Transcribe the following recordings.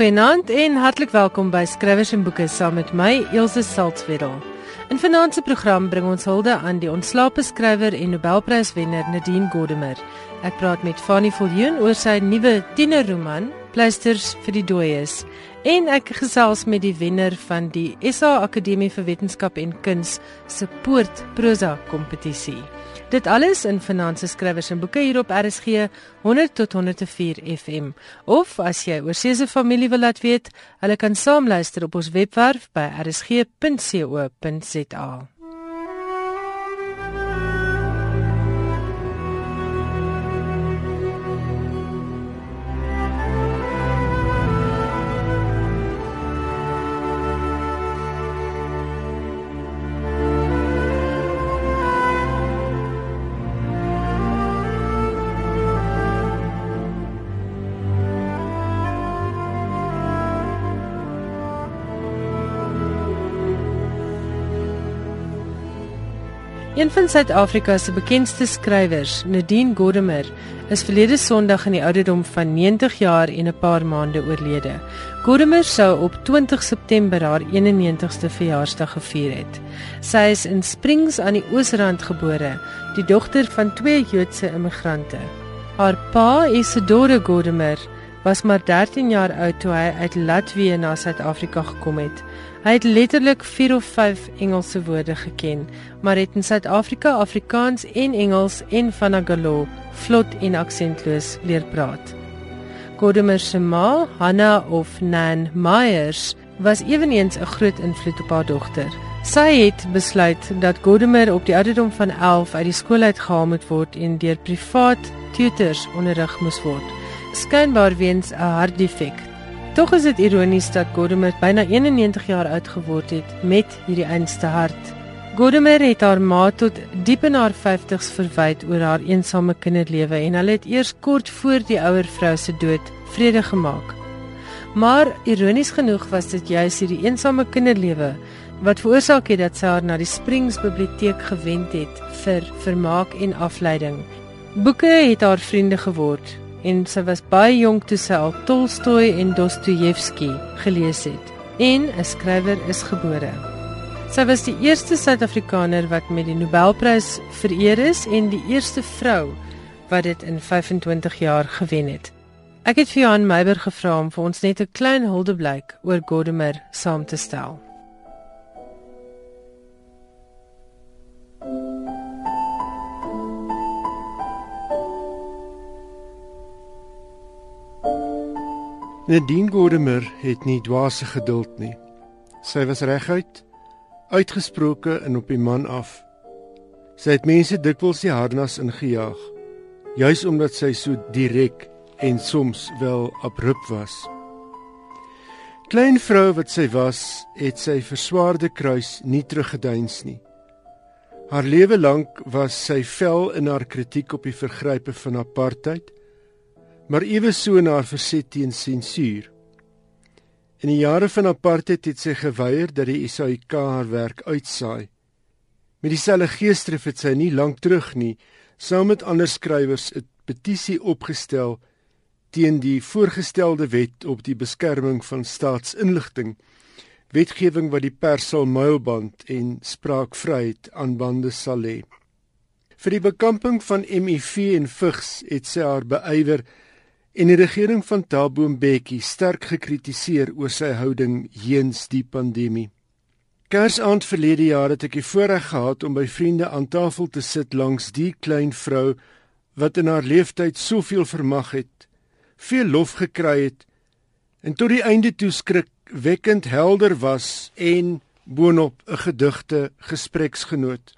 Goeienaand en hartlik welkom by Skrywers en Boeke saam met my Elsje Saltzwedel. In vanaand se program bring ons hulde aan die ontslape skrywer en Nobelpryswenner Nadine Gordimer. Ek praat met Fanny Viljoen oor sy nuwe tienerroman Pleisters vir die Dooies en ek gesels met die wenner van die SA Akademie vir Wetenskap en Kuns se Poort Prosa kompetisie. Dit alles in Finanse Skrywers en Boeke hier op RSG 100 tot 104 FM. Of as jy oor se familie wil laat weet, hulle kan saamluister op ons webwerf by rsg.co.za. Een van Suid-Afrika se bekendste skrywers, Nadine Gordimer, is verlede Sondag in die ouderdom van 90 jaar en 'n paar maande oorlede. Gordimer sou op 20 September haar 91ste verjaarsdag gevier het. Sy is in Springs aan die Oosrand gebore, die dogter van twee Joodse immigrante. Haar pa, Isidore Gordimer, was maar 13 jaar oud toe hy uit Latwië na Suid-Afrika gekom het. Hy het letterlik 4 of 5 Engelse woorde geken, maar het in Suid-Afrika Afrikaans en Engels en Vanagalo vlot en aksentloos leer praat. Godimer se ma, Hanna of Nan Myers, was eweneens 'n groot invloed op haar dogter. Sy het besluit dat Godimer op die ouderdom van 11 uit die skool uitgehaal moet word en deur privaat tutors onderrig moes word, skynbaar weens 'n hartdefek Tog is dit ironies dat Godimer byna 91 jaar oud geword het met hierdie einste hart. Godimer het haar ma tot diep in haar 50's verwyd oor haar eensame kinderlewe en hulle het eers kort voor die ouer vrou se dood vrede gemaak. Maar ironies genoeg was dit juis hierdie eensame kinderlewe wat veroorsaak het dat sy haar na die Springs biblioteek gewend het vir vermaak en afleiding. Boeke het haar vriende geword en sy was baie jonk toe sy al Tolstoy en Dostojewski gelees het en 'n skrywer is gebore. Sy was die eerste Suid-Afrikaner wat met die Nobelprys vereer is en die eerste vrou wat dit in 25 jaar gewen het. Ek het vir Johan Meiber gevra om vir ons net 'n klein huldeblyk oor Godimer saam te stel. Nadine Gordimer het nie dwaase geduld nie. Sy was reguit, uitgesproke en op die man af. Sy het mense dikwels die harnas ingejaag, juis omdat sy so direk en soms wel abrupt was. Klein vrou wat sy was, het sy verswaarde kruis nie teruggeduins nie. Haar lewe lank was sy vel in haar kritiek op die vergrype van apartheid maar ewe so na haar verset teen sensuur. In die jare van apartheid het sy geweier dat die SAIK haar werk uitsaai. Met dieselfde geesdrif het sy nie lank terug nie, saam met ander skrywers 'n petisie opgestel teen die voorgestelde wet op die beskerming van staatsinligting, wetgewing wat die pers sal muilband en spraakvryheid aan bande sal lê. Vir die bekamping van HIV en vigs het sy haar beywer en die regering van Thabo Mbeki sterk gekritiseer oor sy houding heens die pandemie. Kersaand verlede jaar het ek die voorreg gehad om by vriende aan tafel te sit langs die klein vrou wat in haar lewenstyd soveel vermag het, veel lof gekry het en tot die einde toe skrikwekkend helder was en boonop 'n gedigte gespreksgenoot.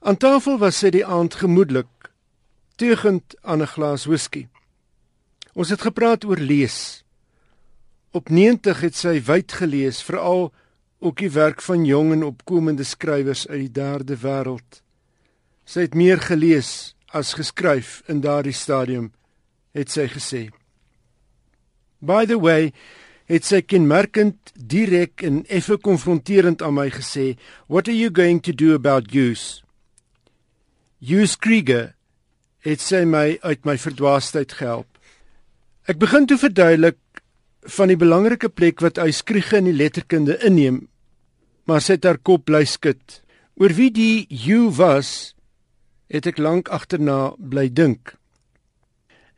Aan tafel was sy die aand gemoedelik teugend aan 'n glas whisky. Ons het gepraat oor lees. Op 90 het sy wyd gelees, veral ook die werk van jong en opkomende skrywers uit die derde wêreld. Sy het meer gelees as geskryf in daardie stadium, het sy gesê. By the way, het sy kenmerkend direk en effe konfronterend aan my gesê, "What are you going to do about use?" Use Krieger het sy my uit my verdwaasheid gehelp. Ek begin toe verduidelik van die belangrike plek wat Uyskriege in die letterkunde inneem, maar sy het haar kop bly skud. Oor wie die you was, het ek lank agterna bly dink.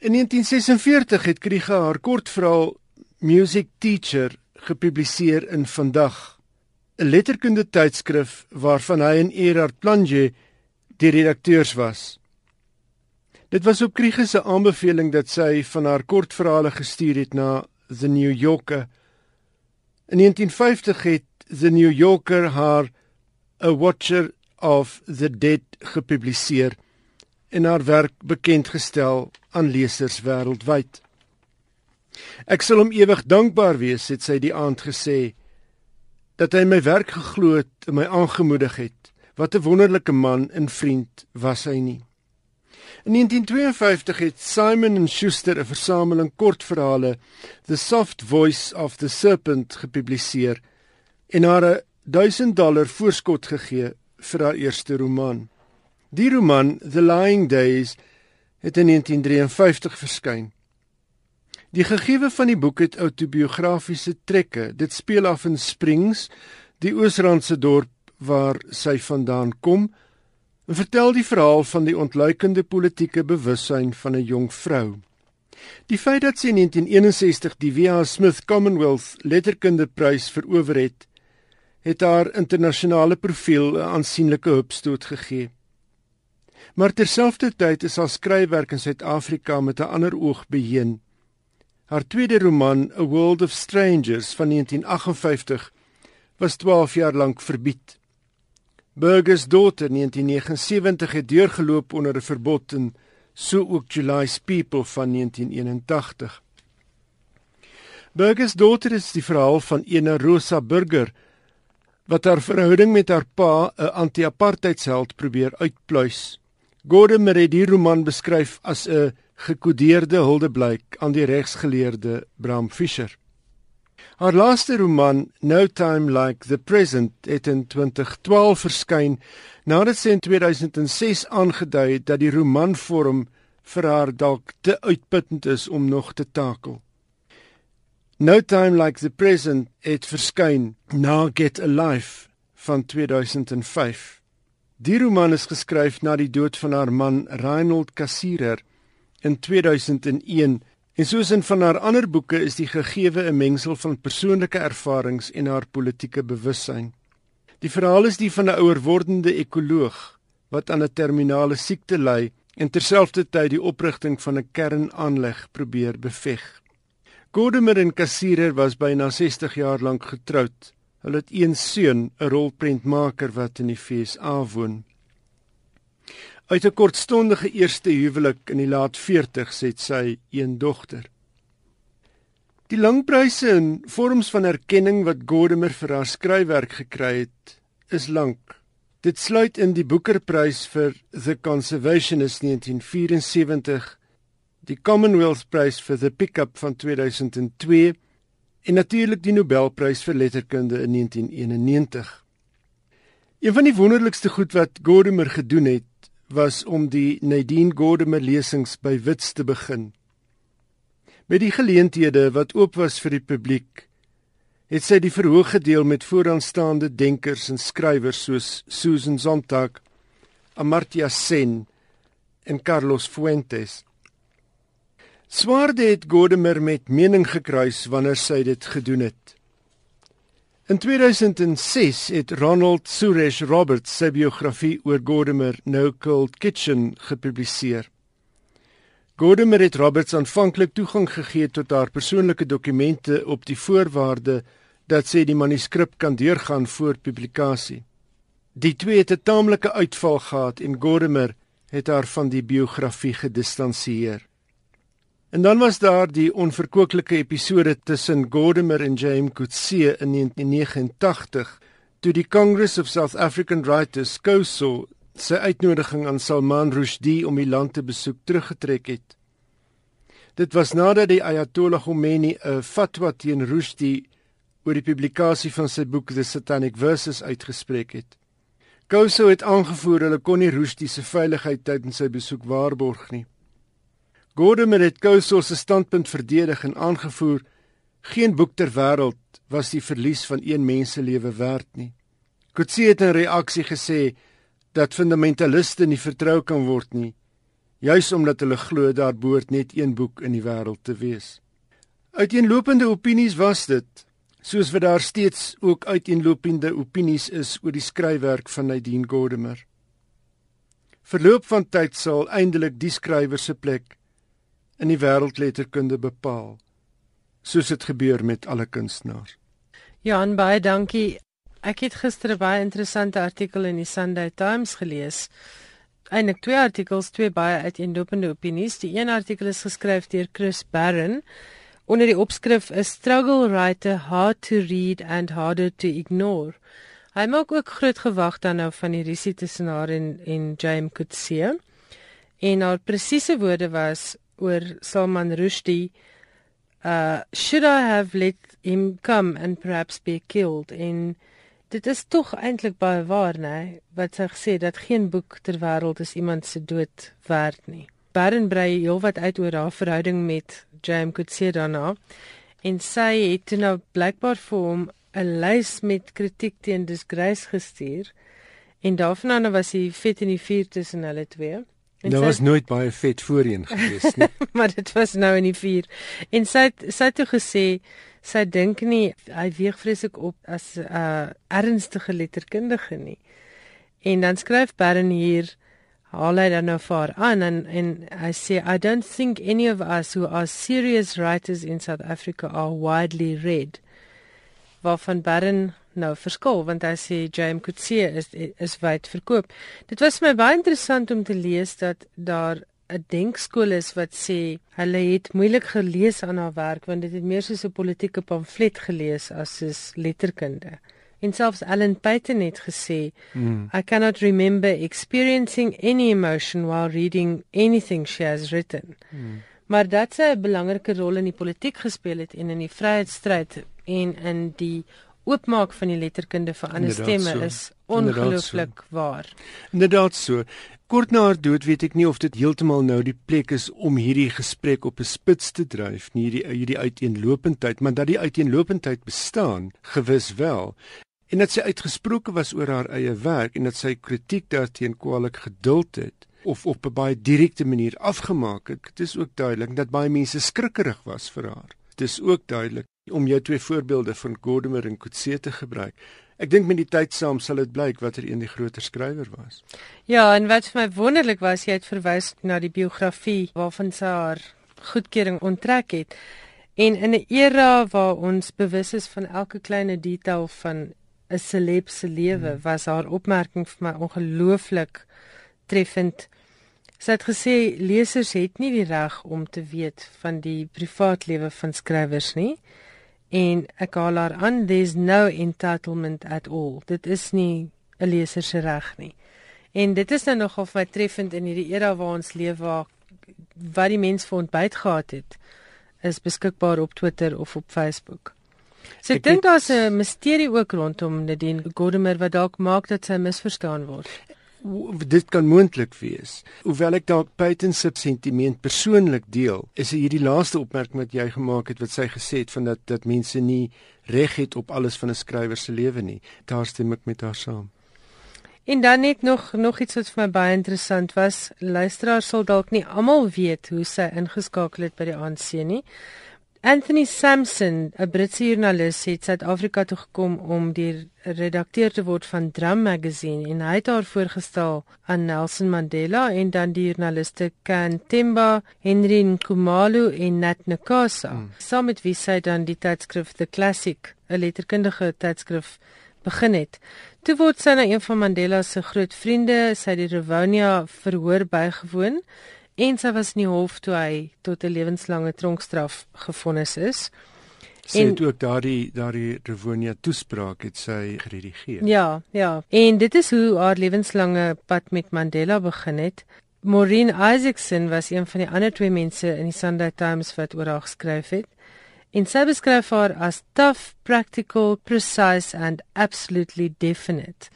In 1946 het Kriege haar kortverhaal Music Teacher gepubliseer in Vandag, 'n letterkunde tydskrif waarvan hy en Erard Planje die redakteurs was. Dit was op Kriege se aanbeveling dat sy van haar kortverhale gestuur het na The New Yorker. In 1950 het The New Yorker haar A Watcher of the Dead gepubliseer en haar werk bekend gestel aan lesers wêreldwyd. Ek sal hom ewig dankbaar wees, het sy die aand gesê, dat hy my werk geglo het en my aangemoedig het. Wat 'n wonderlike man en vriend was hy nie. In 1952 het Simon & Schuster 'n versameling kortverhale, The Soft Voice of the Serpent, gepubliseer en haar 'n 1000 dollar voorskot gegee vir haar eerste roman. Die roman, The Lying Days, het in 1953 verskyn. Die gegewe van die boek het autobiografiese trekke. Dit speel af in Springs, die Oosrandse dorp waar sy vandaan kom en vertel die verhaal van die ontluikende politieke bewussyn van 'n jong vrou. Die feit dat sy in 1961 die W.H. Smith Commonwealth Letterkundeprys verower het, het haar internasionale profiel 'n aansienlike hupstoot gegee. Maar terselfdertyd is haar skryfwerk in Suid-Afrika met 'n ander oog beheen. Haar tweede roman, A World of Strangers van 1958, was 12 jaar lank verbied. Burgers Daughter 1979 het deurgeloop onder 'n verbod en so ook July's People van 1981. Burgers Daughter is die verhaal van ene Rosa Burger wat haar verhouding met haar pa, 'n anti-apartheidsheld, probeer uitpluis. Gordon het die roman beskryf as 'n gekodeerde huldeblyk aan die regsgeleerde Bram Fischer. Haar laaste roman, No Time Like the Present, het in 2012 verskyn nadat sy in 2006 aangedui het dat die romanvorm vir haar dalk te uitputtend is om nog te takel. No Time Like the Present het verskyn na Get a Life van 2005. Die roman is geskryf na die dood van haar man Reinhold Kassirer in 2001 En soos in van haar ander boeke is die gegewe 'n mengsel van persoonlike ervarings en haar politieke bewussyn. Die verhaal is die van 'n ouer wordende ekoloog wat aan 'n terminale siekte ly en terselfdertyd die oprigting van 'n kernaanleg probeer beveg. Godemer en Kassirer was byna 60 jaar lank getroud. Hulle het een seun, 'n rolprentmaker wat in die FSA woon. Uit 'n kortstondige eerste huwelik in die laat 40's het sy een dogter. Die langpryse en vorms van erkenning wat Gordemir vir haar skryfwerk gekry het, is lank. Dit sluit in die Booker-prys vir The Conservationist 1974, die Commonwealth-prys vir The Pickup van 2002 en natuurlik die Nobelprys vir letterkunde in 1991. Een van die wonderlikste goed wat Gordemir gedoen het, was om die Nadine Gordimer lesings by Wits te begin. Met die geleenthede wat oop was vir die publiek, het sy die verhoog gedeel met vooraanstaande denkers en skrywers soos Susan Sontag, Amartya Sen en Carlos Fuentes. Swaarde het Gordimer met mening gekruis wanneer sy dit gedoen het. In 2006 het Ronald Suresh Roberts sy biografie oor Gordimer No Cold Kitchen gepubliseer. Gordimer het Roberts aanvanklik toegang gegee tot haar persoonlike dokumente op die voorwaarde dat sy die manuskrip kan deurgaan voor publikasie. Die twee het 'n taamlike uitval gehad en Gordimer het haar van die biografie gedistansieer. En dan was daar die onverkwikkelike episode tussen Gordimer en James Coetzee in 1989 toe die Congress of South African Writers COSO sy uitnodiging aan Salman Rushdie om die land te besoek teruggetrek het. Dit was nadat die Ayatollah Khomeini 'n fatwa teen Rushdie oor die publikasie van sy boek The Satanic Verses uitgespreek het. COSO het aangevoer hulle kon nie Rushdie se veiligheid tydens sy besoek waarborg nie. Gordon het Kouso se standpunt verdedig en aangevoer Geen boek ter wêreld was die verlies van een mens se lewe werd nie. Coetzee het in reaksie gesê dat fundamentaliste nie vertrou kan word nie, juis omdat hulle glo daar behoort net een boek in die wêreld te wees. Uiteenlopende opinies was dit, soos wat daar steeds ook uiteenlopende opinies is oor die skryfwerk van Nadine Gordimer. Verloop van tyd sal eindelik die skrywer se plek in die wêreldletterkunde bepaal, soos dit gebeur met alle kunstenaars. En baie dankie. Ek het gister 'n baie interessante artikel in die Sunday Times gelees. Eindelik twee artikels, twee baie uiteenlopende opinies. Die een artikel is geskryf deur Chris Barron onder die opskrif A Struggle Writer Hard to Read and Harder to Ignore. Hy maak ook groot gewag dan nou van die risie tussen haar en en James Coetzee. En haar presiese woorde was oor Salman Rushdie uh should I have let him come and perhaps be killed? In dit is tog eintlik baie waar nê wat sy gesê dat geen boek ter wêreld is iemand se dood werd nie. Baron brei heelwat uit oor haar verhouding met James Coetzee daarna en sy het toe nou blykbaar vir hom 'n lys met kritiek teen disgrace gestuur en daarvan was hy vet in die vuur tussen hulle twee En daar was nooit baie vet voorheen gewees nie. maar dit was nou in die vuur. En sy sy het toe gesê sy dink nie hy weeg vreeslik op as 'n uh, ernstige letterkundige nie. En dan skryf Baron hier haal hy dan nou vir aan en en hy sê I don't think any of us who are serious writers in South Africa are widely read. Waarvan Baron nou verskil want hy sê James Coetzee is is wyd verkoop. Dit was vir my baie interessant om te lees dat daar 'n denkskool is wat sê hulle het moeilik gelees aan haar werk want dit het meer soos 'n politieke pamflet gelees as soos letterkunde. En selfs Ellen Payton het gesê, mm. I cannot remember experiencing any emotion while reading anything she has written. Mm. Maar dat sy 'n belangrike rol in die politiek gespeel het en in die vryheidsstryd en in die oopmaak van die letterkunde vir ander stemme so. is ongelooflik so. waar. Inderdaad so. Kort na haar dood weet ek nie of dit heeltemal nou die plek is om hierdie gesprek op 'n spits te dryf nie, hierdie hierdie uiteenlopendheid, maar dat die uiteenlopendheid bestaan, gewis wel. En dat sy uitgesproke was oor haar eie werk en dat sy kritiek daarteen kwaliek geduld het of op 'n baie direkte manier afgemaak het. Dit is ook duidelik dat baie mense skrikkerig was vir haar. Dit is ook duidelik om jou twee voorbeelde van Gordimer en Coetzee te gebruik. Ek dink met die tyd saam sal dit blyk watter een die groter skrywer was. Ja, en wat vir my wonderlik was, jy het verwys na die biografie waarvan sy haar goedkeuring onttrek het. En in 'n era waar ons bewus is van elke klein detail van 'n celeb se lewe, hmm. was haar opmerking vir my ongelooflik treffend. Sy het gesê lesers het nie die reg om te weet van die privaatlewe van skrywers nie en ek haal haar aan there's no entitlement at all. Dit is nie 'n leser se reg nie. En dit is nou nogal vir my treffend in hierdie era waar ons leef waar wat die mens vir ontbyt gehad het is beskikbaar op Twitter of op Facebook. So ek, ek dink daar's 'n misterie ook rondom Nadine Gordimer wat dalk maak dat sy misverstaan word dit kan moontlik wees. Hoewel ek dalk Peyton se sentiment persoonlik deel, is hierdie laaste opmerking wat jy gemaak het wat sy gesê het van dat dat mense nie reg het op alles van 'n skrywer se lewe nie. Daar stem ek met haar saam. En dan net nog nog iets wat vir my baie interessant was. Luisteraars sal dalk nie almal weet hoe sy ingeskakel het by die ANC nie. Anthony Sampson, 'n Britse joernalis, het Suid-Afrika toe gekom om die redakteur te word van Drum Magazine en hy het haar voorgestel aan Nelson Mandela en dan die joernaliste Ken Temba, Henry Nkumalu en Nat Nkasa. Hmm. Saam met wie sy dan die tydskrif The Classic, 'n letterkundige tydskrif, begin het. Toe word sy na een van Mandela se groot vriende, sy die Rivonia verhoor bygewoon en sy was in die hof toe hy tot 'n lewenslange tronkstraf gefonnis is. Sy en, het ook daardie daardie Revonia toespraak het sy geredigeer. Ja, ja. En dit is hoe haar lewenslange pad met Mandela begin het. Maureen Isaacson was een van die ander twee mense in die Sunday Times wat oor haar geskryf het. En sy beskryf haar as tough, practical, precise and absolutely definite.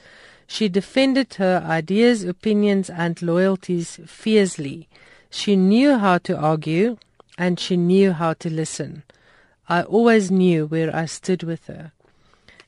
She defended her ideas, opinions and loyalties fiercely. She knew how to argue and she knew how to listen. I always knew where I stood with her.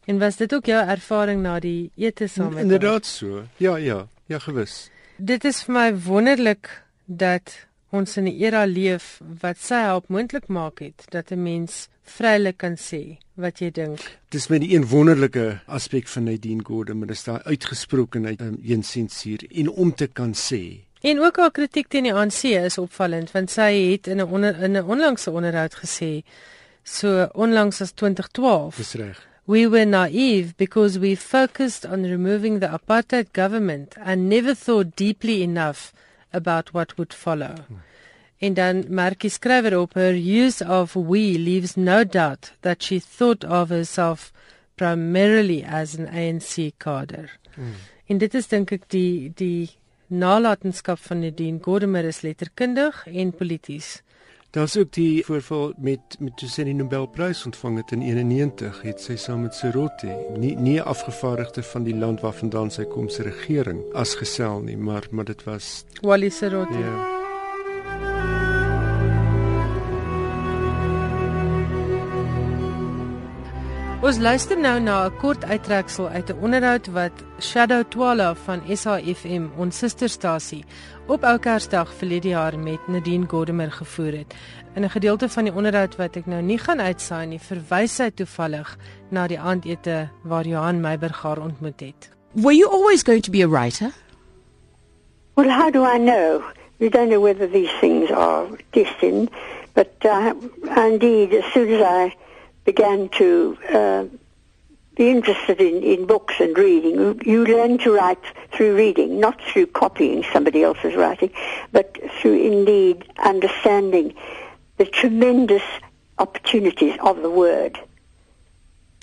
En was dit ook jou ervaring na die ete saam met haar? Inderdaad so. Ja, ja, ja gewis. Dit is vir my wonderlik dat ons in 'n era leef wat sy help moontlik maak het dat 'n mens vrylik kan sê wat jy dink. Dis met die een wonderlike aspek van Nadine Gordon, maar dis daai uitgesprokenheid um, teen sensuur en om te kan sê. En ook haar kritiek teen die ANC is opvallend want sy het in 'n onder, in 'n onlangse onderhoud gesê so onlangs as 2012. Dis reg. We were naive because we focused on removing the apartheid government and never thought deeply enough about what would follow. Hmm. En dan merk die skrywer op her use of we leaves no doubt that she thought of herself primarily as an ANC cadre. Hmm. En dit is dink ek die die nalatenskap van Nadine Gordimer is letterkundig en polities. Daar's ook die voorval met met toe sy die Nobelprys ontvang het in 91, het sy saam met Serote, nie nie afgevaardigde van die land waarvandaan sy kom se regering as gesel nie, maar maar dit was Wally Serote. Ja. Ons luister nou na 'n kort uittreksel uit 'n onderhoud wat Shadow Twala van SAFM, ons susterstasie, op Oukersdag verlede jaar met Nadine Gordimer gevoer het. In 'n gedeelte van die onderhoud wat ek nou nie gaan uitsaai nie, verwys sy toevallig na die aandete waar Johan Meiberg haar ontmoet het. Were you always going to be a writer? Well, how do I know? You don't know whether these things are destined, but uh, indeed, as soon as I began to uh, be interested in, in books and reading. You learn to write through reading, not through copying somebody else's writing, but through indeed understanding the tremendous opportunities of the word.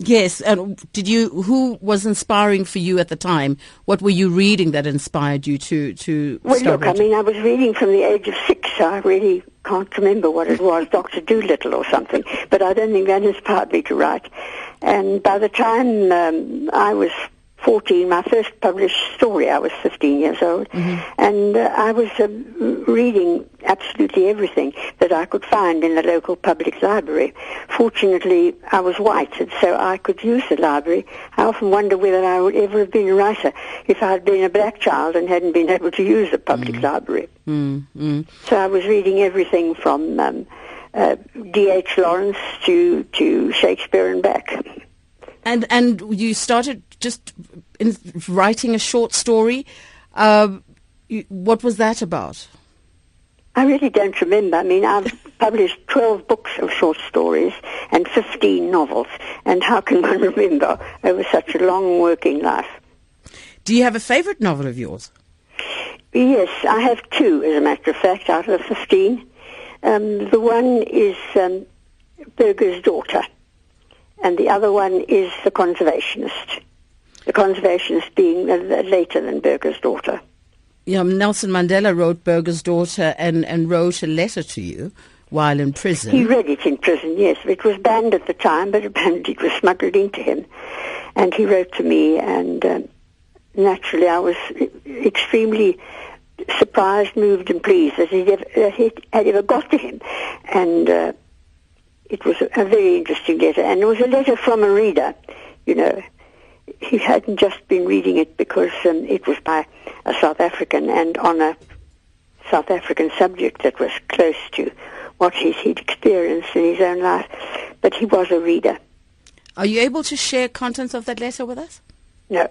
Yes, and did you? Who was inspiring for you at the time? What were you reading that inspired you to to? Well, look, I mean, I was reading from the age of six. So I really can't remember what it was, Doctor Doolittle or something. But I don't think that inspired me to write. And by the time um, I was 14, my first published story, I was 15 years old, mm-hmm. and uh, I was uh, reading absolutely everything that I could find in the local public library. Fortunately, I was white, and so I could use the library. I often wonder whether I would ever have been a writer if I had been a black child and hadn't been able to use the public mm-hmm. library. Mm-hmm. So I was reading everything from um, uh, D.H. Lawrence to, to Shakespeare and back. And and you started just in writing a short story. Uh, you, what was that about? I really don't remember. I mean, I've published 12 books of short stories and 15 novels, and how can one remember over such a long working life? Do you have a favorite novel of yours? Yes, I have two, as a matter of fact, out of the 15. Um, the one is um, Berger's Daughter, and the other one is The Conservationist. The Conservationist being later than Berger's Daughter. Yeah, Nelson Mandela wrote Berger's Daughter and, and wrote a letter to you while in prison. He read it in prison, yes. It was banned at the time, but apparently it was smuggled into him. And he wrote to me, and um, naturally I was extremely surprised, moved, and pleased that it, ever, it had ever got to him. And uh, it was a, a, very interesting letter. And it was a letter from a reader, you know. He hadn't just been reading it because um, it was by a South African and on a South African subject that was close to what he'd experienced in his own life. But he was a reader. Are you able to share contents of that letter with us? No.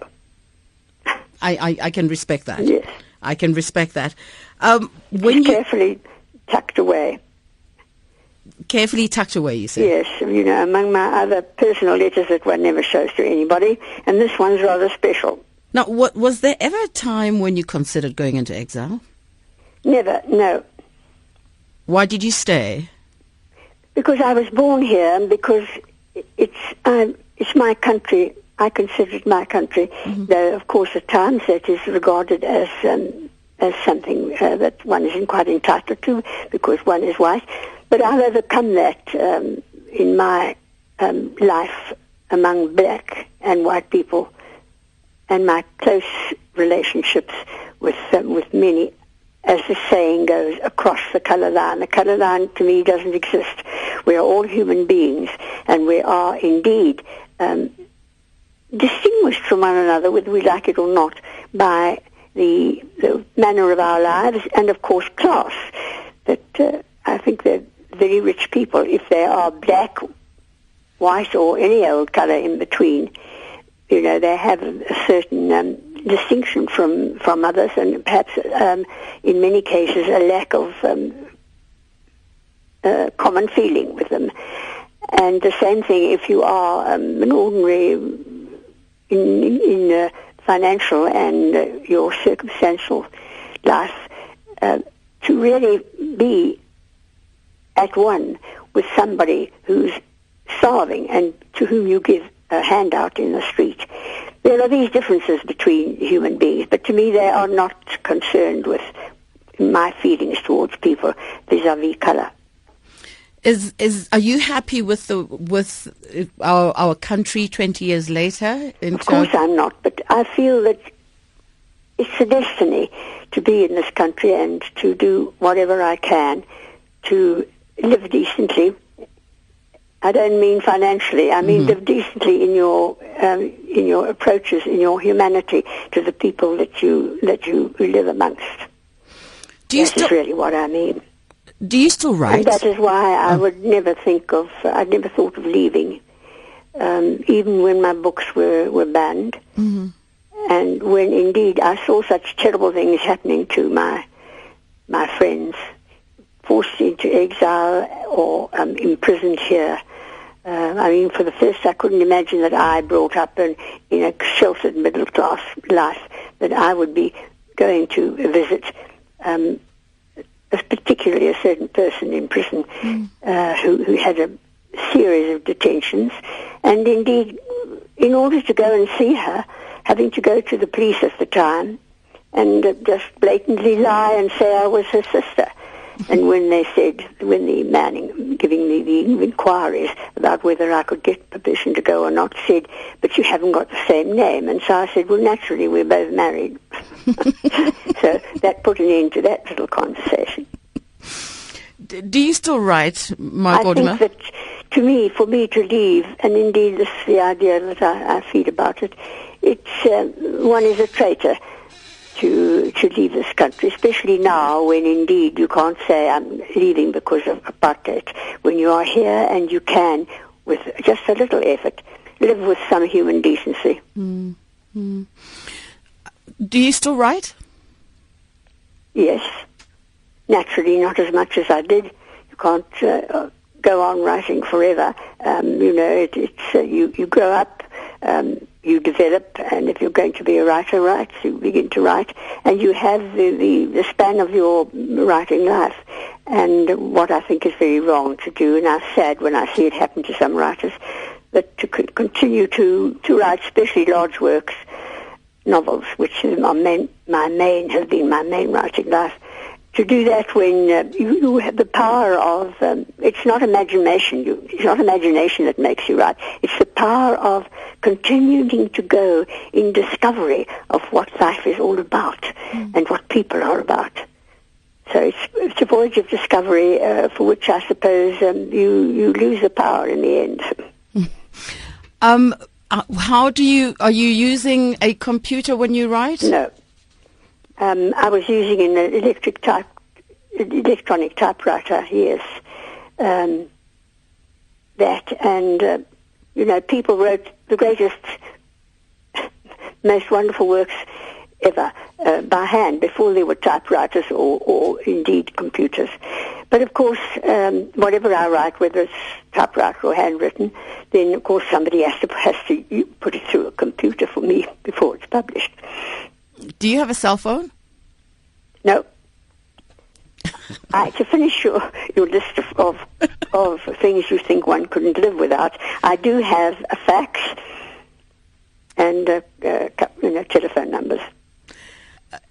I, I, I can respect that. Yes. I can respect that. Um, when it's you carefully tucked away. Carefully tucked away, you say? Yes, you know, among my other personal letters that one never shows to anybody, and this one's rather special. Now, what, was there ever a time when you considered going into exile? Never, no. Why did you stay? Because I was born here, and because it's um, it's my country. I consider it my country, mm-hmm. though of course at times that is regarded as um, as something uh, that one isn't quite entitled to because one is white. But I've overcome that um, in my um, life among black and white people, and my close relationships with um, with many, as the saying goes, across the color line. The color line to me doesn't exist. We are all human beings, and we are indeed um, distinguished from one another, whether we like it or not, by the, the manner of our lives and, of course, class. That uh, I think that very rich people, if they are black, white, or any old color in between, you know, they have a certain um, distinction from, from others and perhaps um, in many cases a lack of um, uh, common feeling with them. And the same thing if you are um, an ordinary in, in, in uh, financial and uh, your circumstantial life, uh, to really be at one with somebody who's starving and to whom you give a handout in the street. There are these differences between human beings, but to me they are not concerned with my feelings towards people vis-a-vis color. Is is are you happy with the with our our country twenty years later? of course, I'm not, but I feel that it's a destiny to be in this country and to do whatever I can to live decently. I don't mean financially. I mean Mhm. live decently in your um, in your approaches, in your humanity to the people that you that you live amongst. Do you That still is really what I mean. do you still write? And that is why I Oh. would never think of, I'd never thought of leaving, um, even when my books were, were banned. hmm And when indeed I saw such terrible things happening to my, my friends, forced into exile or um, imprisoned here. Uh, I mean, for the first, I couldn't imagine that I, brought up in, in a sheltered middle class life, that I would be going to visit um, a- particularly a certain person in prison uh, who, who had a series of detentions, and indeed, in order to go and see her, having to go to the police at the time and uh, just blatantly lie and say I was her sister. And when they said, when the man giving me the inquiries about whether I could get permission to go or not said, but you haven't got the same name. And so I said, well, naturally, we're both married. so that put an end to that little conversation. D- Do you still write, Mark I think that to me, for me to leave, and indeed this is the idea that I, I feed about it, it's um, one is a traitor to to leave this country, especially now when indeed you can't say I'm leaving because of apartheid. When you are here and you can, with just a little effort, live with some human decency. Do you still write? Yes, naturally, not as much as I did. You can't uh, go on writing forever. Um, you know, it, it's uh, you you grow up, um, you develop, and if you're going to be a writer, write. You begin to write, and you have the, the the span of your writing life. And what I think is very wrong to do, and I'm sad when I see it happen to some writers, that to con- continue to to write, especially large works novels, which is my main, my main has been my main writing life. To do that when uh, you, you have the power of, um, it's not imagination. You, it's not imagination that makes you write. It's the power of continuing to go in discovery of what life is all about and what people are about. So it's, it's a voyage of discovery uh, for which I suppose um, you you lose the power in the end. Um, uh, how do you are you using a computer when you write? No. Um, I was using an electric type, electronic typewriter. Yes, um, that and uh, you know people wrote the greatest, most wonderful works ever uh, by hand before there were typewriters or, or indeed computers. But of course, um, whatever I write, whether it's typewriter or handwritten, then of course somebody has to has to put it through a computer for me before it's published. Do you have a cell phone? No. I, to finish your, your list of, of, of things you think one couldn't live without, I do have a fax and a, uh, cou- you know, telephone numbers.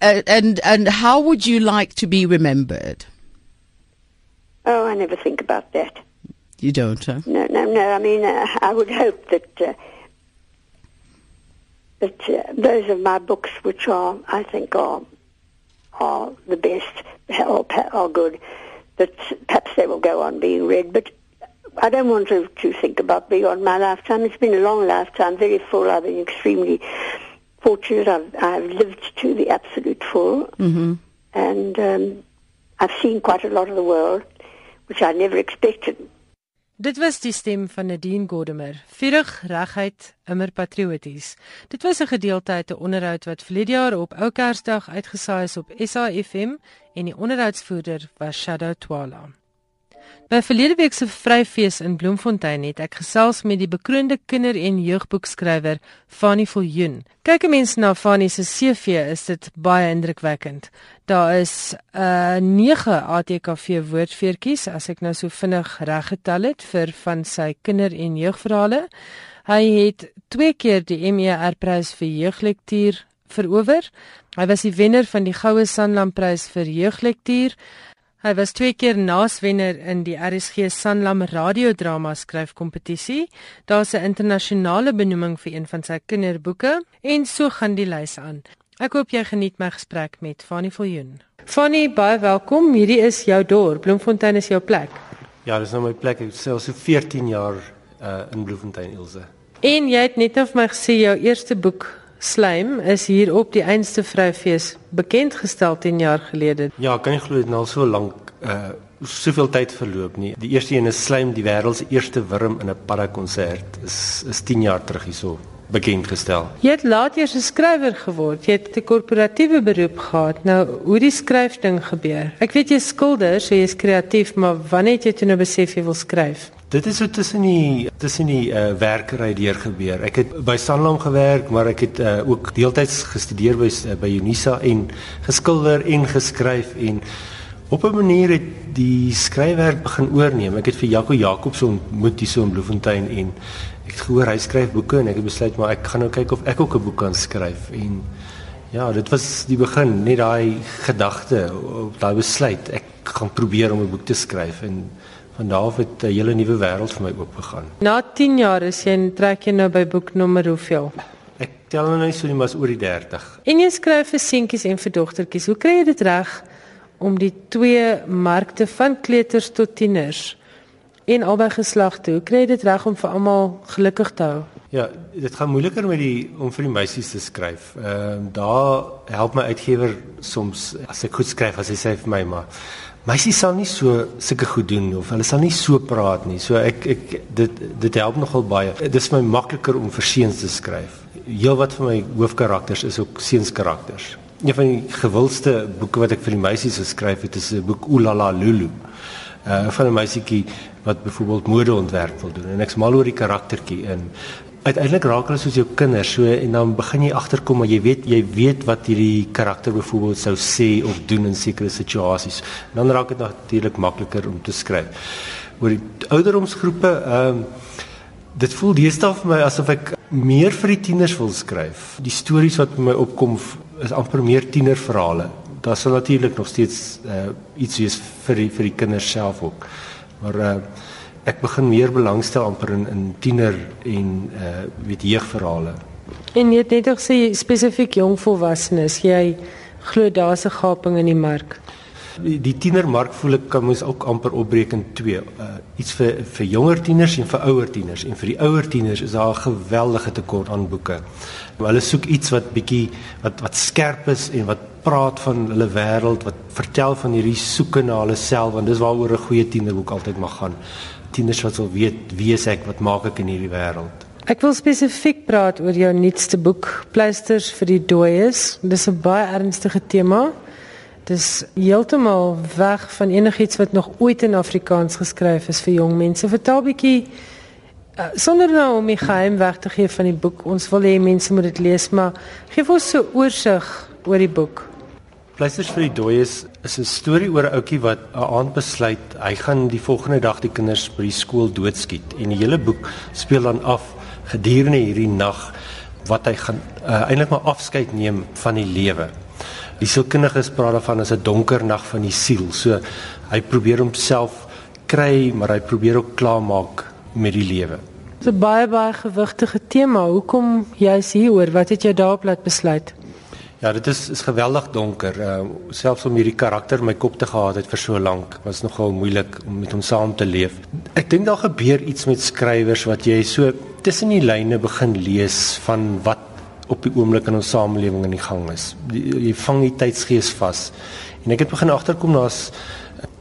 Uh, and and how would you like to be remembered? Oh, I never think about that. You don't, huh? No, no, no. I mean, uh, I would hope that uh, that uh, those are my books, which are, I think, are are the best or are good, that perhaps they will go on being read. But I don't want to, to think about beyond my lifetime. It's been a long lifetime, very full. I've been extremely fortunate. I've, I've lived to the absolute full. Mhm. And um, I've seen quite a lot of the world, which I never expected. Dit was die stem van Nadine Gordimer. Vurig, regheid, immer patrioties. Dit was 'n gedeelte uit 'n onderhoud wat verlede jaar op Ou Kersdag uitgesaai is op SAFM en die onderhoudsvoerder was Shadow Twala. By verlede week se vryfees in Bloemfontein het ek gesels met die bekroonde kinder- en jeugboekskrywer Fanny Viljoen. Kyk 'n mens na Fanny se CV, is dit baie indrukwekkend. Daar is 'n uh, 9 ATKV woordfeertjies as ek nou so vinnig reg getel het vir van sy kinder- en jeugverhale. Hy het twee keer die MER-prys vir jeuglektuur verower. Hy was die wenner van die Goue Sanlam-prys vir jeuglektuur. Hy was twee keer naaswenner in die RSG Sanlam radiodrama skryfkompetisie. Daar's 'n internasionale benoeming vir een van sy kinderboeke en so gaan die lys aan. Ek hoop jy geniet my gesprek met Fanny Viljoen. Fanny, baie welkom. Hierdie is jou dorp. Bloemfontein is jou plek. Ja, dis nou my plek. Ek self so 14 jaar uh in Bloemfontein Ilse. En jy het net of my gesê jou eerste boek Slaim is hier op die Einste Vryfees bekend gestel 10 jaar gelede. Ja, kan nie glo dit nou al so lank uh soveel tyd verloop nie. Die eerste een is Slijm, die wêreld se eerste wurm in 'n paddakonsert. Is is 10 jaar terug hierso bekend gestel. Jy het laat eers 'n skrywer geword. Jy het 'n korporatiewe beroep gehad. Nou, hoe die skryfding gebeur. Ek weet jy's skilder, so jy's kreatief, maar wanneer het jy toe nou besef jy wil skryf? Dit is so tussen die tussen die uh werkery deur gebeur. Ek het by Sanlam gewerk, maar ek het uh ook deeltyds gestudeer by uh, by Unisa en geskilder en geskryf en op 'n manier het die skryfwerk begin oorneem. Ek het vir Jaco Jacobs ontmoet hier so in Bloemfontein en ek het gehoor hy skryf boeke en ek het besluit maar ek gaan nou kyk of ek ook 'n boek kan skryf en ja, dit was die begin, net daai gedagte, daai besluit. Ek gaan probeer om 'n boek te skryf en van daar het 'n hele nuwe wêreld vir my oopgegaan. Na 10 jaar is jy en trek jy nou by boek nommer hoeveel? Ek tel nou nie so nie, maar is oor die 30. En jy skryf vir seentjies en vir dogtertjies. Hoe kry jy dit reg om die twee markte van kleuters tot tieners en albei geslagte, hoe kry jy dit reg om vir almal gelukkig te hou? Ja, dit gaan moeiliker met die om vir die meisies te skryf. Ehm daar help my uitgewer soms as ek goed skryf as hy sê vir my maar meisies sal nie so sulke goed doen of hulle sal nie so praat nie. So ek ek dit dit help nogal baie. Dit is my makliker om vir seuns te skryf. Heel wat van my hoofkarakters is ook seunskarakters. Een van die gewildste boeke wat ek vir die meisies geskryf het is 'n boek Oolala Lulu. Uh van 'n meisietjie wat byvoorbeeld modeontwerp wil doen en ek's mal oor die karaktertjie in. Uiteindelik raak hulle soos jou kinders so en dan begin jy agterkom maar jy weet jy weet wat hierdie karakter byvoorbeeld sou sê of doen in sekere situasies. En dan raak dit natuurlik makliker om te skryf. Oor die ouderdomsgroepe ehm um, dit voel deesdae vir my asof ek meer vir die tieners wil skryf. Die stories wat by my opkom is amper meer tienerverhale. Daar sal natuurlik nog steeds uh, iets wees vir die, vir die kinders self ook. Maar uh, ek begin meer belangstel amper in in tiener en uh weet jeugverhale. En jy het net gesê spesifiek jong volwassenes, jy glo daar's 'n gaping in die mark. Die, die tienermark voel ek kan mens ook amper opbreek in twee. Uh iets vir vir jonger tieners en vir ouer tieners. En vir die ouer tieners is daar 'n geweldige tekort aan boeke. Maar hulle soek iets wat bietjie wat wat skerp is en wat praat van hulle wêreld, wat vertel van hierdie soeke na hulle self want dis waaroor 'n goeie tienerboek altyd mag gaan. Tieners wat wil weet wie is ek, wat maak ek in hierdie wêreld? Ek wil spesifiek praat oor jou nuutste boek, Pleisters vir die dooies. Dis 'n baie ernstige tema. Dis heeltemal weg van enigiets wat nog ooit in Afrikaans geskryf is vir jong mense. Vertel bietjie uh, sonder nou om die geheim weg te gee van die boek. Ons wil hê mense moet dit lees, maar gee vir ons so oorsig oor die boek. Pleisters vir die dooies is 'n storie oor 'n ouetjie wat 'n aand besluit hy gaan die volgende dag die kinders by die skool doodskiet en die hele boek speel dan af gedurende hierdie nag wat hy gaan uh, eintlik maar afskeid neem van die lewe. Die sielkundiges praat daarvan as 'n donker nag van die siel. So hy probeer homself kry, maar hy probeer ook klaarmaak met die lewe. Dis 'n baie baie gewigtige tema. Hoekom jy's hieroor? Wat het jou daarop laat besluit? Ja, dit is is geweldig donker. Uh, selfs om hierdie karakter my kop te gehad het vir so lank, was nogal moeilik om met hom saam te leef. Ek dink daar gebeur iets met skrywers wat jy so tussen die lyne begin lees van wat op die oomblik in ons samelewing in die gang is. Die, jy vang die tydsgees vas. En ek het begin agterkom daar's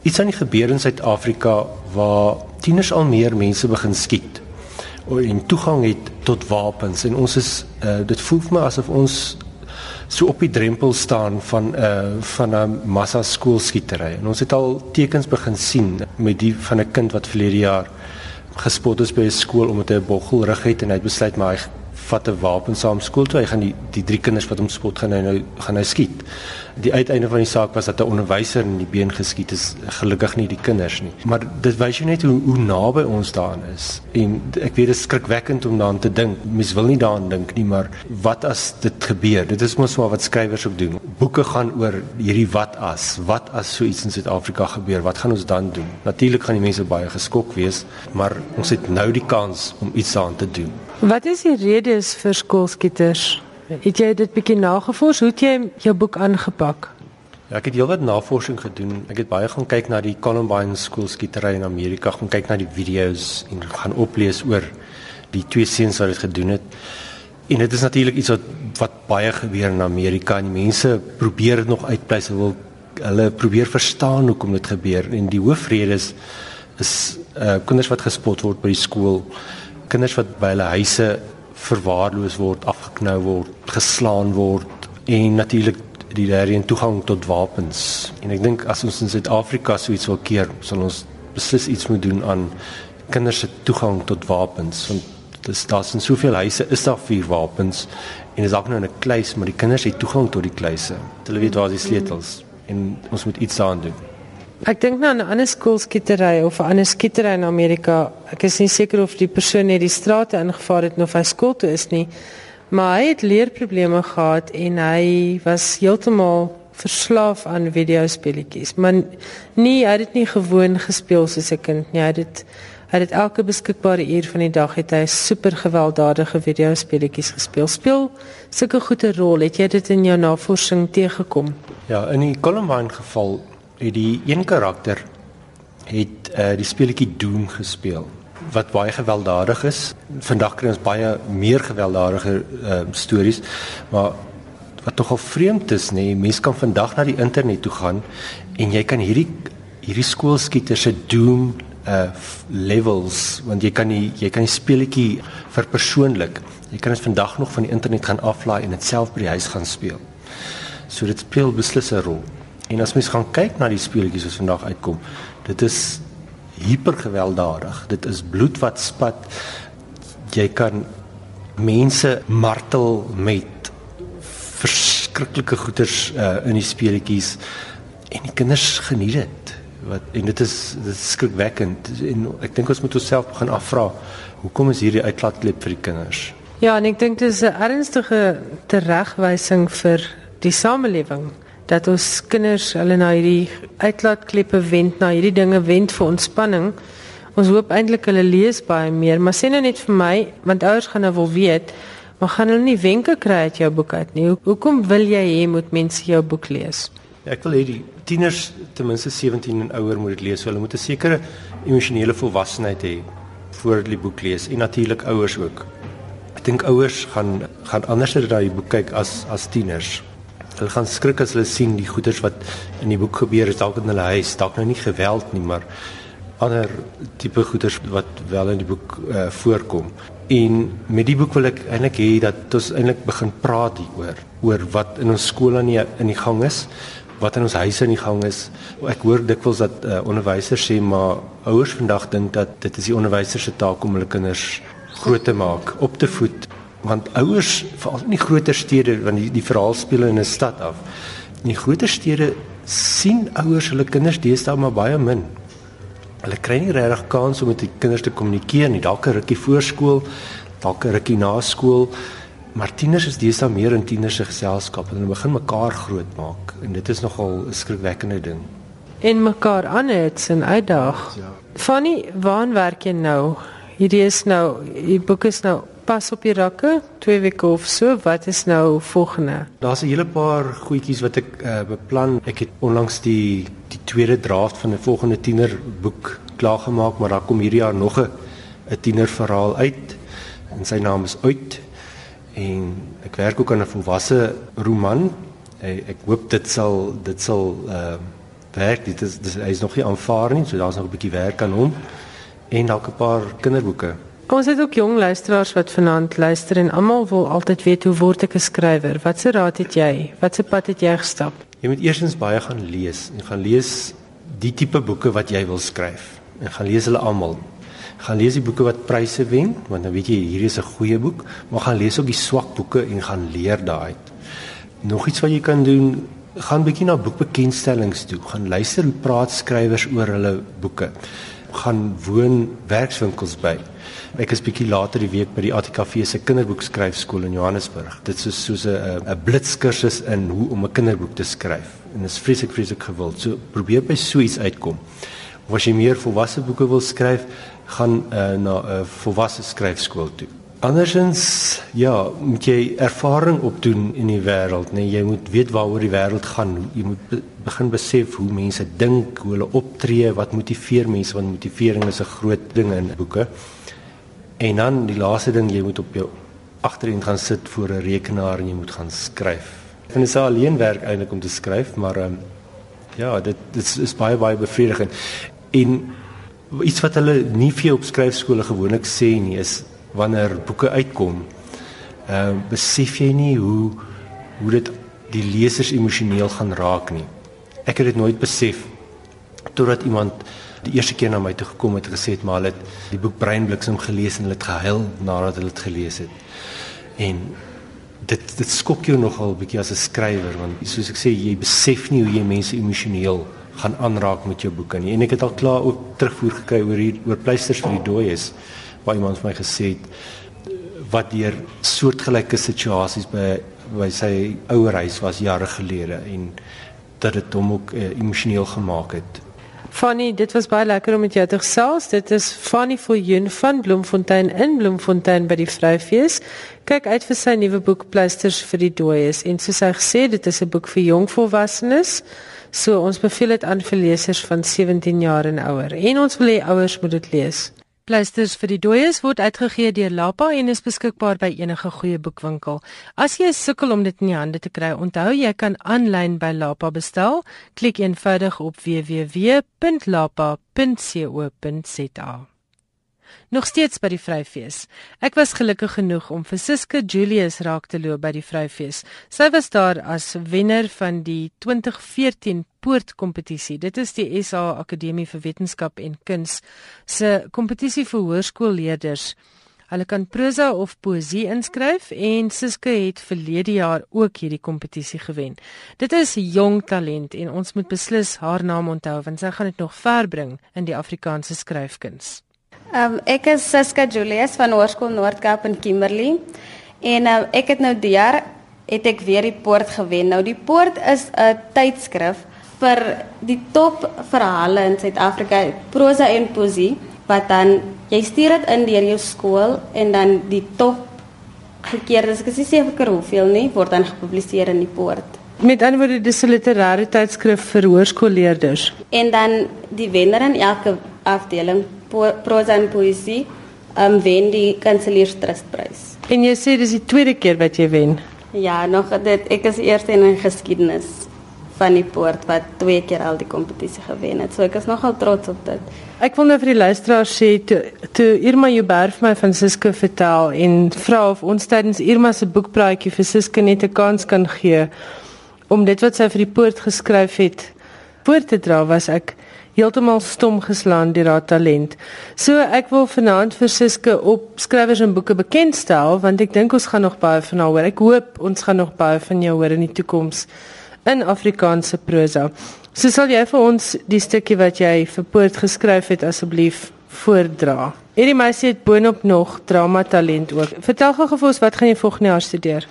iets aan die gebeur in Suid-Afrika waar tieners al meer mense begin skiet en toegang het tot wapens en ons is uh, dit voel vir my asof ons so op die drempel staan van 'n uh, eh, van 'n massa skoolskietery en ons het al tekens begin sien met die van 'n kind wat verlede jaar gespot is by 'n skool omdat hy 'n boggelrug het en hy het besluit maar hy vat 'n wapen saam skool toe. Hy gaan die die drie kinders wat hom spot gaan hy nou gaan hy skiet. Die uiteinde van die saak was dat 'n onderwyser in die been geskiet is. Gelukkig nie die kinders nie. Maar dit wys jou net hoe hoe naby ons daaraan is. En ek weet dit is skrikwekkend om daaraan te dink. Mens wil nie daaraan dink nie maar wat as dit gebeur? Dit is mos maar wat skrywers ook doen. Boeke gaan oor hierdie wat as. Wat as so iets in Suid-Afrika gebeur? Wat gaan ons dan doen? Natuurlik gaan die mense baie geskok wees maar ons het nou die kans om iets aan te doen wat is die redes vir skoolskieters Het jy dit bietjie nagevors? Hoe het jy jou boek aangepak? Ja, ek het heelwat navorsing gedoen. Ek het baie gaan kyk na die Columbine skoolskietery in Amerika, gaan kyk na die video's en gaan oplees oor die twee seuns wat dit gedoen het. En dit is natuurlik iets wat wat baie gebeur in Amerika en die mense probeer dit nog uitpleis. Hulle wil hulle probeer verstaan hoekom dit gebeur en die hoofrede is is uh kinders wat gespot word by die skool, kinders wat by hulle huise verwaarloos word, afgeknou word, geslaan word en natuurlik die daarin toegang tot wapens. En ek dink as ons in Suid-Afrika so iets wil keer, sal ons beslis iets moet doen aan kinders se toegang tot wapens want dis daar's in soveel huise is daar vier wapens en is ook nou 'n kluis, maar die kinders het toegang tot die kluise. Hulle weet waar die sleutels en ons moet iets daaraan doen. Ek dink nou aan 'n ander skoolskietery of 'n ander skietery in Amerika. Ek is nie seker of die persoon net die strate ingevaar het of hy skool toe is nie. Maar hy het leerprobleme gehad en hy was heeltemal verslaaf aan videospeletjies. Maar nie hy het dit nie gewoon gespeel soos 'n kind nie. Hy het dit hy het elke beskikbare uur van die dag het hy super gewelddadige videospeletjies gespeel. Speel sulke goeie rol. Het jy dit in jou navorsing teëgekom? Ja, in die Columbine geval het die een karakter het uh, die speletjie Doom gespeel wat baie gewelddadig is. Vandag kry ons baie meer gewelddadige uh, stories, maar wat tog al vreemd is, nê, nee, mense kan vandag na die internet toe gaan en jy kan hierdie hierdie skoolskieter se Doom uh levels want jy kan die jy kan die speletjie vir persoonlik. Jy kan dit vandag nog van die internet gaan aflaai en dit self by die huis gaan speel. So dit speel beslis 'n rol. En as mens gaan kyk na die speletjies wat vandag uitkom, dit is hipergewelddadig. Dit is bloed wat spat. Jy kan mense martel met verskriklike goeters uh, in die speletjies en die kinders geniet dit. Wat en dit is dit is skrikwekkend en ek dink ons moet onsself begin afvra hoekom is hierdie uitlaatklep vir die kinders? Ja, en ek dink dit is 'n ernstige teregwysing vir die samelewing dat ons kinders hulle na hierdie uitlaatkleppe wend, na hierdie dinge wend vir ontspanning. Ons hoop eintlik hulle lees baie meer, maar sê nou net vir my, want ouers gaan nou wil weet, maar gaan hulle nie wenke kry uit jou boek uit nie? Hoekom wil jy hê moet mense jou boek lees? Ja, ek wil hê die tieners ten minste 17 en ouer moet dit lees. Hulle moet 'n sekere emosionele volwassenheid hê voor hulle die boek lees en natuurlik ouers ook. Ek dink ouers gaan gaan anders na die boek kyk as as tieners hulle gaan skrik as hulle sien die goeders wat in die boek gebeur is. Dalk in hulle huis dalk nou nie geweld nie maar ander tipe goeders wat wel in die boek uh, voorkom. En met die boek wil ek eintlik hê dat ons eintlik begin praat hieroor oor wat in ons skole in die, in die gang is wat in ons huise in die gang is. Ek hoor dikwels dat uh, onderwysers sê maar ouers vandag dink dat dit is die onderwysers se taak om hulle kinders groot te maak op te voed want ouers veral in die groter stede want die die verhaal speel in 'n stad af. In die groter stede sien ouers hulle kinders deesdae maar baie min. Hulle kry nie regtig kans om met die kinders te kommunikeer nie. Dalk 'n rukkie voorskool, dalk 'n rukkie na skool. Maar tieners is deesdae meer in tieners se geselskap en hulle begin mekaar grootmaak en dit is nogal 'n skrikwekkende ding. En mekaar aanhets en uitdaag. Ja. Fanny, waar werk jy nou? Hierdie is nou, die boek is nou pas op die rakke, 2 weke of so. Wat is nou volgende? Daar's 'n hele paar goedjies wat ek uh, beplan. Ek het onlangs die die tweede draft van 'n volgende tienerboek klaargemaak, maar daar kom hierdie jaar nog 'n 'n tienerverhaal uit en sy naam is Uit en ek werk ook aan 'n volwasse roman. Ek, ek hoop dit sal dit sal uh werk. Dit is dis, hy is nog nie aanvaar nie, so daar's nog 'n bietjie werk aan hom en dalk 'n paar kinderboeke. Ons het ook jong luisteraars wat vanaand luister en almal wil altyd weet hoe word ek 'n skrywer? Watse raad het jy? Watse pad het jy gestap? Jy moet eerstens baie gaan lees en gaan lees die tipe boeke wat jy wil skryf. En gaan lees hulle almal. Gaan lees die boeke wat pryse wen, want dan weet jy hier is 'n goeie boek, maar gaan lees ook die swak boeke en gaan leer daaruit. Nog iets wat jy kan doen, gaan bietjie na boekbekendstellings toe, gaan luister hoe praat skrywers oor hulle boeke gaan woon werkswinkels by. Ek is bietjie later die week by die ATKV se kinderboekskryfskool in Johannesburg. Dit is soos 'n 'n blitskursus in hoe om 'n kinderboek te skryf. En dit is vreeslik vreeslik gewild. So probeer by so iets uitkom. Of as jy meer volwasse boeke wil skryf, gaan uh, na 'n volwasse skryfskool toe. Andersins ja, moet jy ervaring opdoen in die wêreld, nee, jy moet weet waaroor die wêreld gaan. Jy moet be begin besef hoe mense dink, hoe hulle optree, wat motiveer mense, want motivering is 'n groot ding in boeke. En dan die laaste ding, jy moet op jou agterend gaan sit voor 'n rekenaar en jy moet gaan skryf. En dit is alleen werk eintlik om te skryf, maar ehm um, ja, dit dit is, is baie baie bevredigend. En iets wat hulle nie vir jou op skryfskole gewoonlik sê nie is wanneer boeke uitkom, ehm uh, besef jy nie hoe hoe dit die lesers emosioneel gaan raak nie. Ek het dit nooit besef totdat iemand die eerste keer na my toe gekom het en gesê het maar hulle het die boek Breinbliksem gelees en hulle het gehuil nadat hulle dit gelees het. En dit dit skok jou nogal bietjie as 'n skrywer want soos ek sê jy besef nie hoe jy mense emosioneel gaan aanraak met jou boeke nie. En ek het al klaar ook terugvoer gekry oor hier oor pleisters vir die dooies waar iemand vir my gesê het wat deur soortgelyke situasies by by sy ouer huis was jare gelede en dat dit hom ook uh, emosioneel gemaak het. Fanny, dit was baie lekker om met jou te gesels. Dit is Fanny Viljoen van Bloemfontein in Bloemfontein by die Vryfees. Kyk uit vir sy nuwe boek Pleisters vir die Dooies en soos hy gesê, dit is 'n boek vir jong volwassenes. So ons beveel dit aan vir lesers van 17 jaar en ouer. En ons wil hê ouers moet dit lees. Pleisters vir die dooies word uitgegee deur Lapa en is beskikbaar by enige goeie boekwinkel. As jy sukkel om dit in die hande te kry, onthou jy kan aanlyn by Lapa bestel. Klik eenvoudig op www.lapa.co.za. Nog steeds by die Vryfees. Ek was gelukkig genoeg om vir Siske Julius raak te loop by die Vryfees. Sy was daar as wenner van die 2014 Poortkompetisie. Dit is die SA Akademie vir Wetenskap en Kuns se kompetisie vir hoërskoolleerders. Hulle kan prosa of poesie inskryf en Siske het verlede jaar ook hierdie kompetisie gewen. Dit is jong talent en ons moet beslis haar naam onthou want sy gaan dit nog ver bring in die Afrikaanse skryfkuns. Um, ek is Siska Julius van Hoërskool Noordkaap in Kimberley. En um, ek het nou die jaar het ek weer die poort gewen. Nou die poort is 'n tydskrif vir die top verhale in Suid-Afrika, prosa en poesie wat dan jy stuur dit in deur jou skool en dan die top gekeerdes, ek is nie seker hoeveel nie, word dan gepubliseer in die poort. Met ander woorde dis 'n literêre tydskrif vir hoërskoolleerders. En dan die wenner in elke afdeling prosa en poësie um wen die kanselierstrustprys. En jy sê dis die tweede keer wat jy wen. Ja, nog dit ek is eerste in geskiedenis van die poort wat twee keer al die kompetisie gewen het. So ek is nogal trots op dit. Ek wil nou vir die luisteraars sê toe, toe Irma Jouberg vir my van Siske vertel en vra of ons tydens Irma se boekpraatjie vir Siske net 'n kans kan gee om dit wat sy vir die poort geskryf het voor te dra was ek heeltemal stom geslaan deur haar talent. So ek wil vanaand vir Siske op skrywers en boeke bekendstel want ek dink ons gaan nog baie van haar hoor. Ek hoop ons gaan nog baie van jou hoor in die toekoms in Afrikaanse prosa. So sal jy vir ons die stukkie wat jy vir Poort geskryf het asseblief voordra. Hierdie meisie het boonop nog drama talent ook. Vertel gou vir ons wat gaan jy volgende jaar studeer?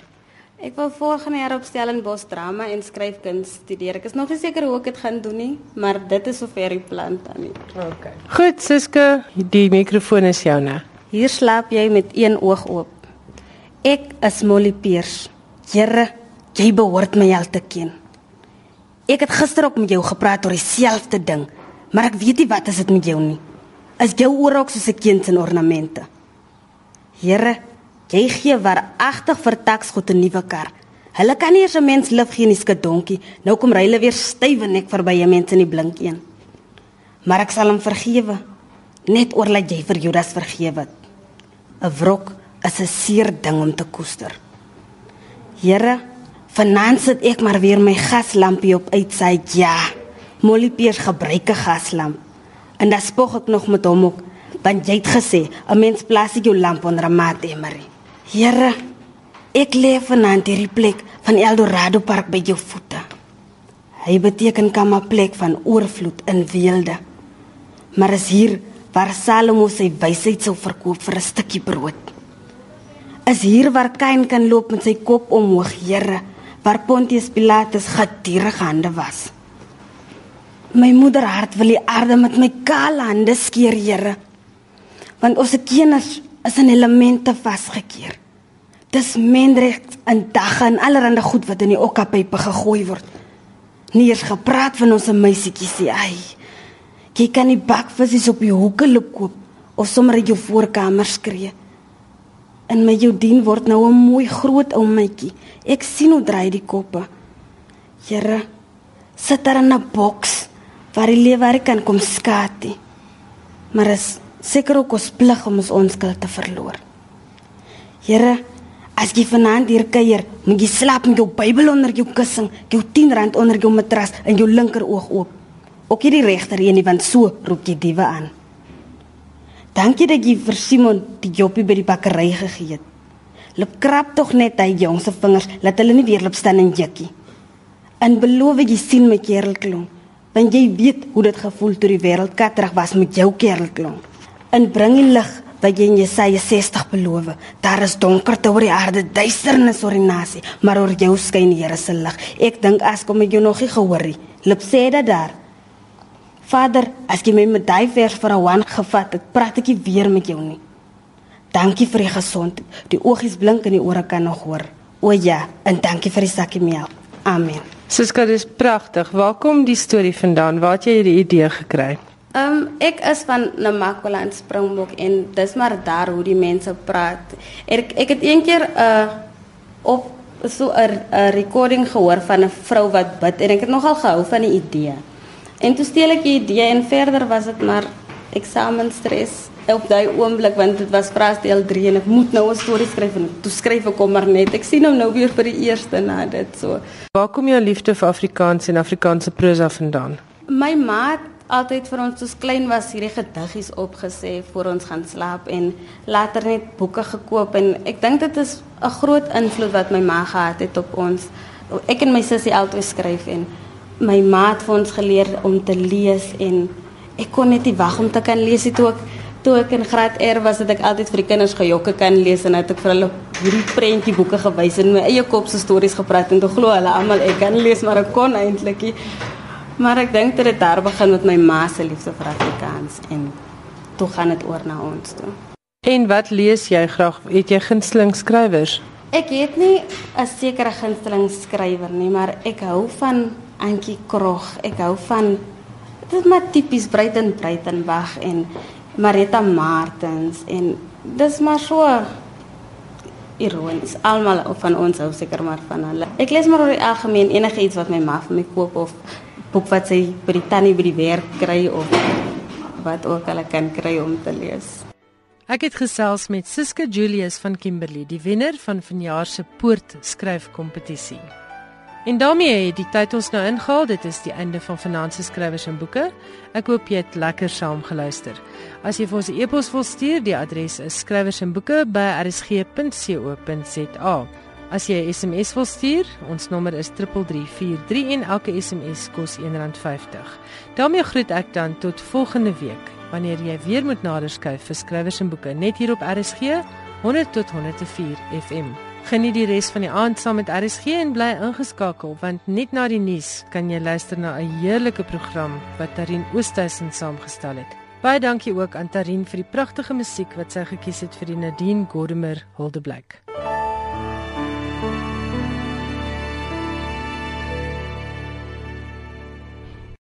Ek wil volgende jaar op Stellenbosch drama en skryfkuns studeer. Ek is nog nie seker hoe ek dit gaan doen nie, maar dit is sover die plan dan nie. Okay. Goed, Siske, die mikrofoon is joune. Hier slaap jy met een oog oop. Ek is Molly Peers. Here, jy behoort my al te ken. Ek het gister ook met jou gepraat oor dieselfde ding, maar ek weet nie wat is dit met jou nie. Is jou oor ook soos 'n kind se ornamente? Here, jy gee waaragtig vir taksgoed 'n nuwe kar. Hulle kan nie eens 'n mens lief gee in die skadonkie. Nou kom ry hulle weer stywe nek verby 'n mens in die blink een. Maar ek sal hom vergewe, net oorlaat jy vir Judas vergewe. 'n Wrok is 'n seer ding om te koester. Here, vanaand sit ek maar weer my gaslampie op uitsaai. Ja. Molly Piers gebruik 'n gaslamp. En dan spog ek nog met hom ook, want jy het gesê 'n mens plaas jou lamp onder 'n mat, Emery. Here, ek leef vanaand hierdie plek van Eldorado Park by jou voete. Hy beteken 'n plek van oorvloed in weelde. Maar is hier waar Salomo sy wysheid sou verkoop vir 'n stukkie brood. Is hier waar Kain kan loop met sy kop omhoog, Here, waar Pontius Pilatus gedierig hande was. My moeder hart wil die aarde met my kaal hande skeer, Here. Want ons kennis is in elemente vasgekeer. Dis mendrecht en dagga en allerlei goed wat in die okkapype gegooi word. Nie eens gepraat van ons meisietjies nie. Ai. Jy kan nie bakvisse op die hoeke loop koop of sommer in jou voorkamer skree. En my jou dien word nou 'n mooi groot ou mytjie. Ek sien hoe draai die koppe. Here, sit daar in 'n boks waar die lewer kan kom skatie. Maar is seker ook ons plig om ons onskuld te verloor. Here, as jy vanaand hier kuier, moet jy slaap met jou Bybel onder jou kussing, jou 10 rand onder jou matras en jou linker oog oop. Ook hierdie regter een want so roep jy diewe aan. Dankie dat jy vir Simon die joppie by die bakkery gegee het. Loop krap tog net hy jong se vingers, laat hulle nie weer loop staan en jikkie. En beloof jy sien my kerelklong, want jy weet hoe dit gevoel toe die wêreld katterig was met jou kerelklong. En bring die lig wat jy in Jesaja 60 beloof. Daar is donkerte oor die aarde, duisternis oor die nasie, maar oor jou skyn die Here se lig. Ek dink as kom ek jou nog nie gehoor nie. Loop sê dit daar. Vader, as jy my met daai vers vir 'n wan gevat het, praat ek nie weer met jou nie. Dankie vir die gesondheid. Die oogies blink en die ore kan nog hoor. O ja, en dankie vir die sakkie melk. Amen. Suska, dis pragtig. Waar kom die storie vandaan? Waar het jy hierdie idee gekry? Ehm um, ek is van Namakwaland Springbok en dis maar daar hoe die mense praat. Ek ek het eendag 'n uh, op so 'n recording gehoor van 'n vrou wat bid en ek het nogal gehou van die idee. En toe steel ek die idee en verder was dit maar eksamenstres op daai oomblik want dit was vraag deel 3 en ek moet nou 'n storie skryf en toe skryf ek kom maar net. Ek sien hom nou weer vir die eerste na dit so. Waar kom jou liefde vir Afrikaans en Afrikaanse prosa vandaan? My ma het altyd vir ons soos klein was hierdie gediggies opgesê voor ons gaan slaap en later net boeke gekoop en ek dink dit is 'n groot invloed wat my ma gehad het op ons. Ek en my sussie altyd skryf en my ma het vir ons geleer om te lees en ek kon net nie wag om te kan lees toe ek toe ek in graad R was het ek altyd vir die kinders gejokke kan lees en het ek vir hulle hierdie prentjie boeke gewys en my eie kop se stories gepraat en toe glo hulle almal ek kan lees maar ek kon eintlik nie maar ek dink dit het daar begin met my ma se liefde vir Afrikaans en toe gaan dit oor na ons toe En wat lees jy graag? Het jy gunsteling skrywers? Ek het nie 'n sekere gunsteling skrywer nie, maar ek hou van Antjie Krog. Ek hou van dit maar tipies Breiten Breitenberg en Marita Martens en dis maar so ironies. Almal van ons hou seker maar van hulle. Ek lees maar oor die algemeen enige iets wat my ma vir my koop of boek wat sy by die tannie by die werk kry of wat ook al kan kry om te lees. Ek het gesels met Siska Julius van Kimberley, die wenner van vanjaar se poort skryfkompetisie. En daarmee het die tyd ons nou ingehaal. Dit is die einde van Finansies Skrywers en Boeke. Ek hoop jy het lekker saam geluister. As jy vir ons 'n e-pos wil stuur, die adres is skrywersenboeke@rsg.co.za. As jy 'n SMS wil stuur, ons nommer is 3343 en elke SMS kos R1.50. daarmee groet ek dan tot volgende week wanneer jy weer moet naderskuif vir Skrywers en Boeke net hier op RSG 100 tot 104 FM. Geniet die res van die aand saam met RSG en bly ingeskakel want net na die nuus kan jy luister na 'n heerlike program wat Tarin Oosthuizen saamgestel het. Baie dankie ook aan Tarin vir die pragtige musiek wat sy gekies het vir die Nadine Gordimer Huldeblyk.